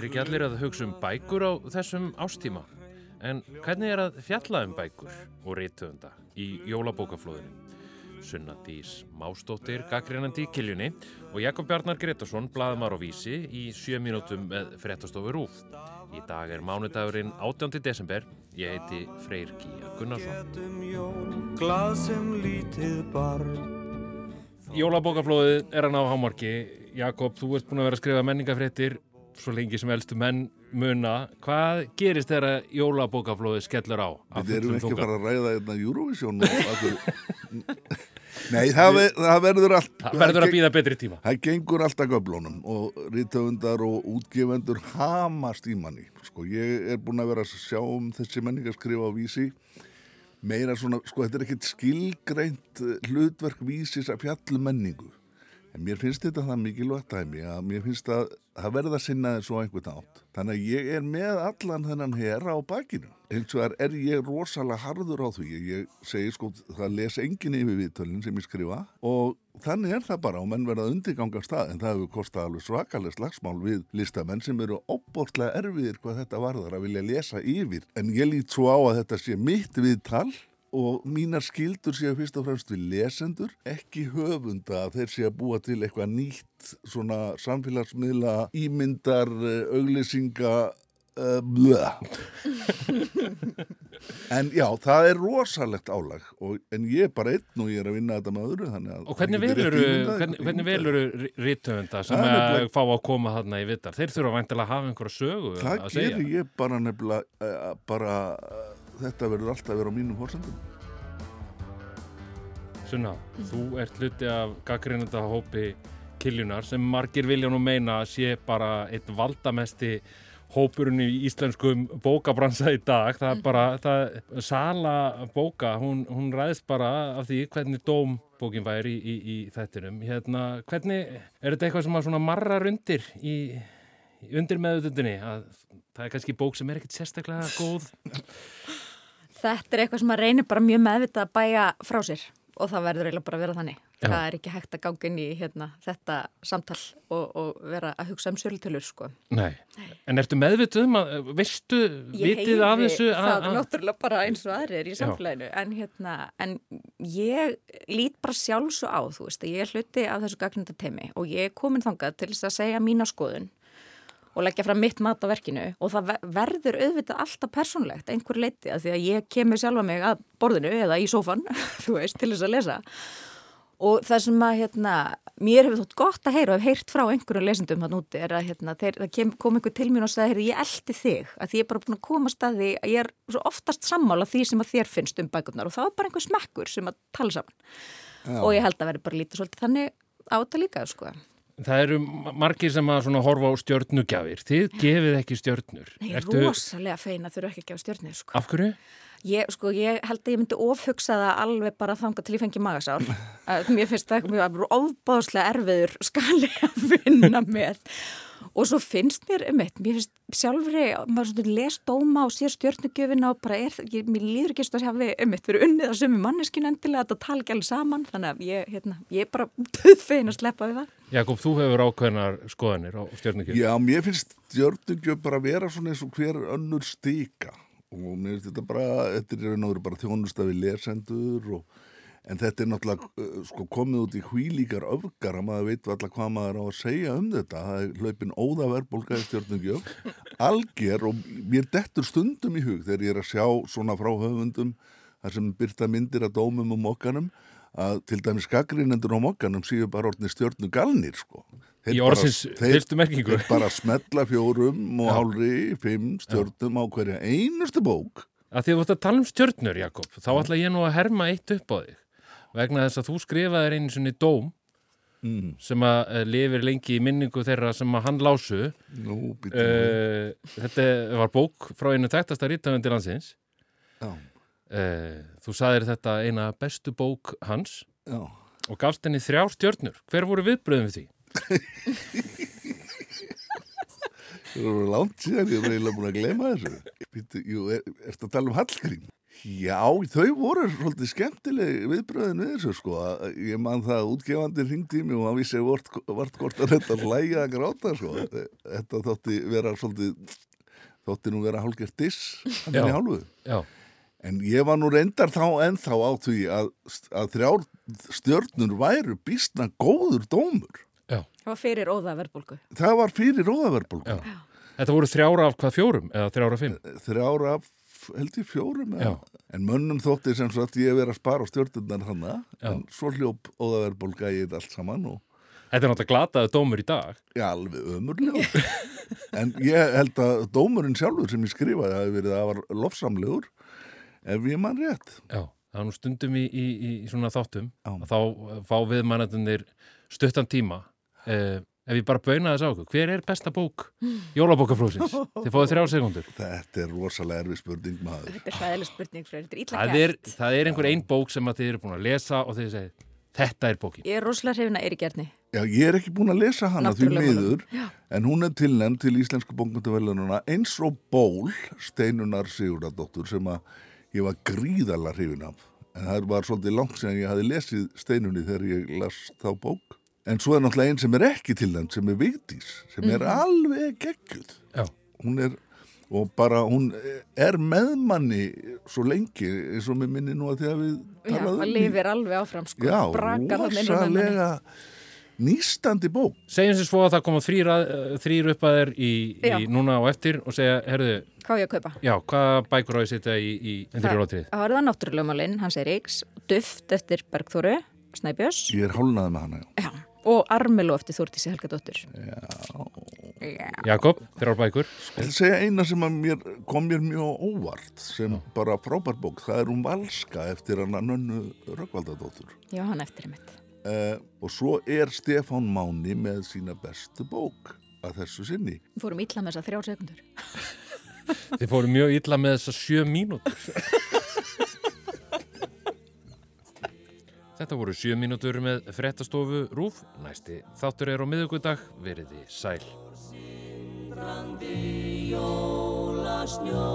Er ekki allir að hugsa um bækur á þessum ástíma? En hvernig er að fjalla um bækur og reytöfunda í jólabókaflóðinu? Sunna Dís Mástóttir, gaggrínandi í Kiljunni og Jakob Bjarnar Gretarsson, blaðmar á vísi í sjö mínútum með frettastofu Rúf. Í dag er mánudagurinn 18. desember. Ég heiti Freyr Kíja Gunnarsson. Jólabókaflóðið er að ná hámarki. Jakob, þú ert búin að vera að skrifa menningafréttir svo lengi sem elstu menn muna. Hvað gerist þegar jólabókaflóðið skellur á? af Við erum ekki að fara að ræða hérna Eurovision. Nei, það, ver, það verður allt Það verður að býða betri tíma. Það gengur alltaf göflónum og rítöfundar og útgefendur hamast í manni. Sko, ég er búin að vera að sjá um þessi menningarskrifa á vísi meira svona, sko, þetta er ekkert skilgreint eh, hlutverk vísis að fjallu menningu. En mér finnst þetta það mikilvægt dæmi að mér finnst að það verða að sinna þessu á einhvern átt. Þannig að ég er með allan þennan herra á bakinu. Eins og er ég rosalega harður á því. Ég segi sko, það les enginn yfir viðtölinn sem ég skrifa og þannig er það bara og menn verða undirganga stað en það hefur kostað alveg svakalega slagsmál við listamenn sem eru óbórtlega erfiðir hvað þetta varðar að vilja lesa yfir. En ég lít svo á að þetta sé mitt viðtal og mínar skildur séu fyrst og fremst við lesendur, ekki höfunda að þeir séu að búa til eitthvað nýtt svona samfélagsmiðla ímyndar, eh, auglýsinga uh, blöða en já, það er rosalegt álag og, en ég er bara einn og ég er að vinna þetta með öðru þannig að Og hvernig það getur velur rétt ímyndað ykkur, hvernig, hvernig ímyndað velur rítöfunda sem að nefnilega- fá að koma þarna í vittar? Þeir þurfa væntilega að hafa einhverja sögu Það að segja. gerir ég bara nefnilega uh, bara, þetta verður alltaf að vera á mínum fórsendum Sunna, þú ert hluti af gaggrínanda hópi Kiljunar sem margir vilja nú meina að sé bara eitt valdamesti hópurinn í íslenskum bókabransa í dag. Það er bara, það, sala bóka, hún, hún ræðist bara af því hvernig dóm bókin væri í, í, í þettinum. Hérna, hvernig, er þetta eitthvað sem að svona marrar undir í, undir meðutundinni? Að það er kannski bók sem er ekkert sérstaklega góð? Þetta er eitthvað sem að reynir bara mjög meðvitað að bæja frá sér og það verður eiginlega bara að vera þannig. Já. Það er ekki hægt að ganga inn í hérna, þetta samtal og, og vera að hugsa um sölutölur sko. Nei. En ertu meðvituð um að, veistu, vitið af þessu? að- það að- náttúrulega bara eins og aðrir í samfélaginu en, hérna, en ég lít bara sjálf svo á þú veist að ég er hluti af þessu gagnundatemi og ég er komin þangað til þess að segja mína skoðun og leggja fram mitt mat á verkinu og það ver- verður auðvitað alltaf persónlegt einhver leiti að því að ég kemur sjálfa mig að borðinu eða í sófan þú veist, til þess að lesa og það sem að hérna, mér hefur þótt gott að heyra og hef heyrt frá einhverju lesendum hann úti er að hérna, þeir, kem, kom einhver til mér og sagði heyrðu, ég eldi þig, að því ég er bara búin að koma staði að ég er svo oftast sammála því sem að þér finnst um bækurnar og það var bara einhver smekkur sem að tala saman Já. og ég held að verði bara lítið svolítið þannig á þetta líka sko. Það eru margir sem að horfa á stjörnugjafir. Þið gefið ekki stjörnur. Nei, Ertu- rosalega feina þurfa ekki að gefa stjórnir sko. Af hverju? Ég, sko, ég held að ég myndi ofhugsa það alveg bara þanga til ég fengi magasár. Að Mér finnst það mjög ofbáðslega erfiður skali að vinna með. Og svo finnst mér um eitt, mér finnst sjálfri, maður svona les dóma og sér stjórnugjöfina og bara er, ég, mér líður ekki að hafi um eitt fyrir unnið að sömu manneskinu endilega að það tala ekki alveg saman. Þannig að ég, hérna, ég er bara döðfein að sleppa við það. Jakob, þú hefur ákveðnar skoðanir á stjörnugjöf. Já, mér finnst stjörnugjöf bara vera svona eins og hver önnur stika og mér finnst þetta bara, þetta er veru bara þjónustafi lesendur og en þetta er náttúrulega uh, sko, komið út í hvílíkar öfgar að maður veit alltaf hvað maður á að segja um þetta það er hlaupin óðaverbolga í stjörnugjöf alger og mér dettur stundum í hug þegar ég er að sjá svona frá höfundum þar sem byrta myndir að dómum um mokkanum að til dæmis gaggrinendur á mokkanum séu bara orðni stjörnugalnir sko. Þeir Í orðsins fyrstu merkingu. Þeir bara smetla fjórum og Já. hálfri, fimm stjörnum á hverja einustu bók. Að því að þú ætti að tala um stjörnur, Jakob, þá ætla ég nú að herma eitt upp á þig. Vegna þess að þú skrifaðir einu sinni dóm Mm. sem að uh, lifir lengi í minningu þeirra sem að hann lásu. Nú, Uh, þetta var bók frá einu þekktasta rítafundi landsins. Uh, þú saðir þetta eina bestu bók hans já. og gafst henni þrjá stjörnur. Hver voru viðbröðum við því? Það eru langt síðan, ég er eiginlega búin að glema þessu. Jú, er, ertu að tala um Hallgrím? Já, þau voru svolítið skemmtileg viðbröðin við þessu sko. Ég man það að útgefandi ringdi í mig og hann vissi vart, vart hvort að þetta hlæja að gráta sko. Þetta þótti vera svolítið, þótti nú vera hálfgert diss hann Já. í hálfu. Já, En ég var nú reyndar þá ennþá á því að, að þrjár stjörnur væru býstna góður dómur. já, Það var fyrir óða verðbólgu. Það var fyrir róðaverbulgu. já. Þetta voru þrjára af hvað fjórum eða þrjára af fimm? Þrjár af, held ég, fjórum. eða-. En mönnum þótti sem sagt ég vera að spara á stjörnurnar hana. Já. En svo hljóp óðaverbulga í þetta allt saman og Þetta er náttúrulega glataði dómur í dag. Já, alveg ömurlega. en ég held að dómurinn sjálfur sem ég skrifaði hafi verið að var lofsamlegur ef ég mann rétt. Já, það er nú stundum í, í, í svona þáttum Já. að þá fá viðmannendunir stuttan tíma. Eh, ef ég bara bauna þess á okkur, hver er besta bók jólabókaflóðsins? Þið fáið þrjár sekundur. Þetta er rosalega erfið spurning maður. Þetta er hræðileg spurning fyrir þetta er er, gert. það er einhver ein bók sem að þið eru búin að lesa og þið segið, þetta er bókin. Ég er rosalega hrifin að Eirik Gjarni. Já, ég er ekki búin að lesa hana því Náttúrulega miður, en hún er tilnæmt til Íslensku bókmyndavelununa eins og ból Steinunar Sigurðardóttur sem að ég var gríðalega hrifin af. En það var svolítið langt sem ég hafi lesið Steinunni þegar ég las þá bók. En svo er náttúrulega einn sem er ekki tilnæmt sem er Vigdís, sem er alveg geggjuð. Já, Hún er, og bara hún er meðmanni svo lengi eins og mér minni nú að því að við Já, talaðum það í- lifir alveg áfram sko. Já, rosalega nýstandi bók. segjum sér svo að það koma þrýr, upp að þér í, Já. í núna og eftir og segja, herðu, Hvað ég að kaupa? já, hvaða bækur á ég setja í, í jólatrið? Það var það náttúrulegumálinn, hans Eiríks, Duft eftir Bergþóru, Snæbjörns Ég er hálnaði með hana, já. já. Og Armelo eftir Þúrtísi Helgadóttur. Já. Jakob, þrjár bækur. Ég að segja eina sem að mér, kom mér mjög óvart sem bara frábær bók. Það er um Valska eftir hana nönnu Rökkvaldadóttur. Já, hann eftir einmitt. Uh, og svo er Stefán Máni með sína bestu bók að þessu sinni. Við fórum illa með þess að þrjár sekundur. Þið fóru mjög illa með þessa sjö mínútur. Þetta voru 7 mínútur með frettastofu Rúf. Næsti þáttur er á miðugudag. Veriði sæl. Jólasnjó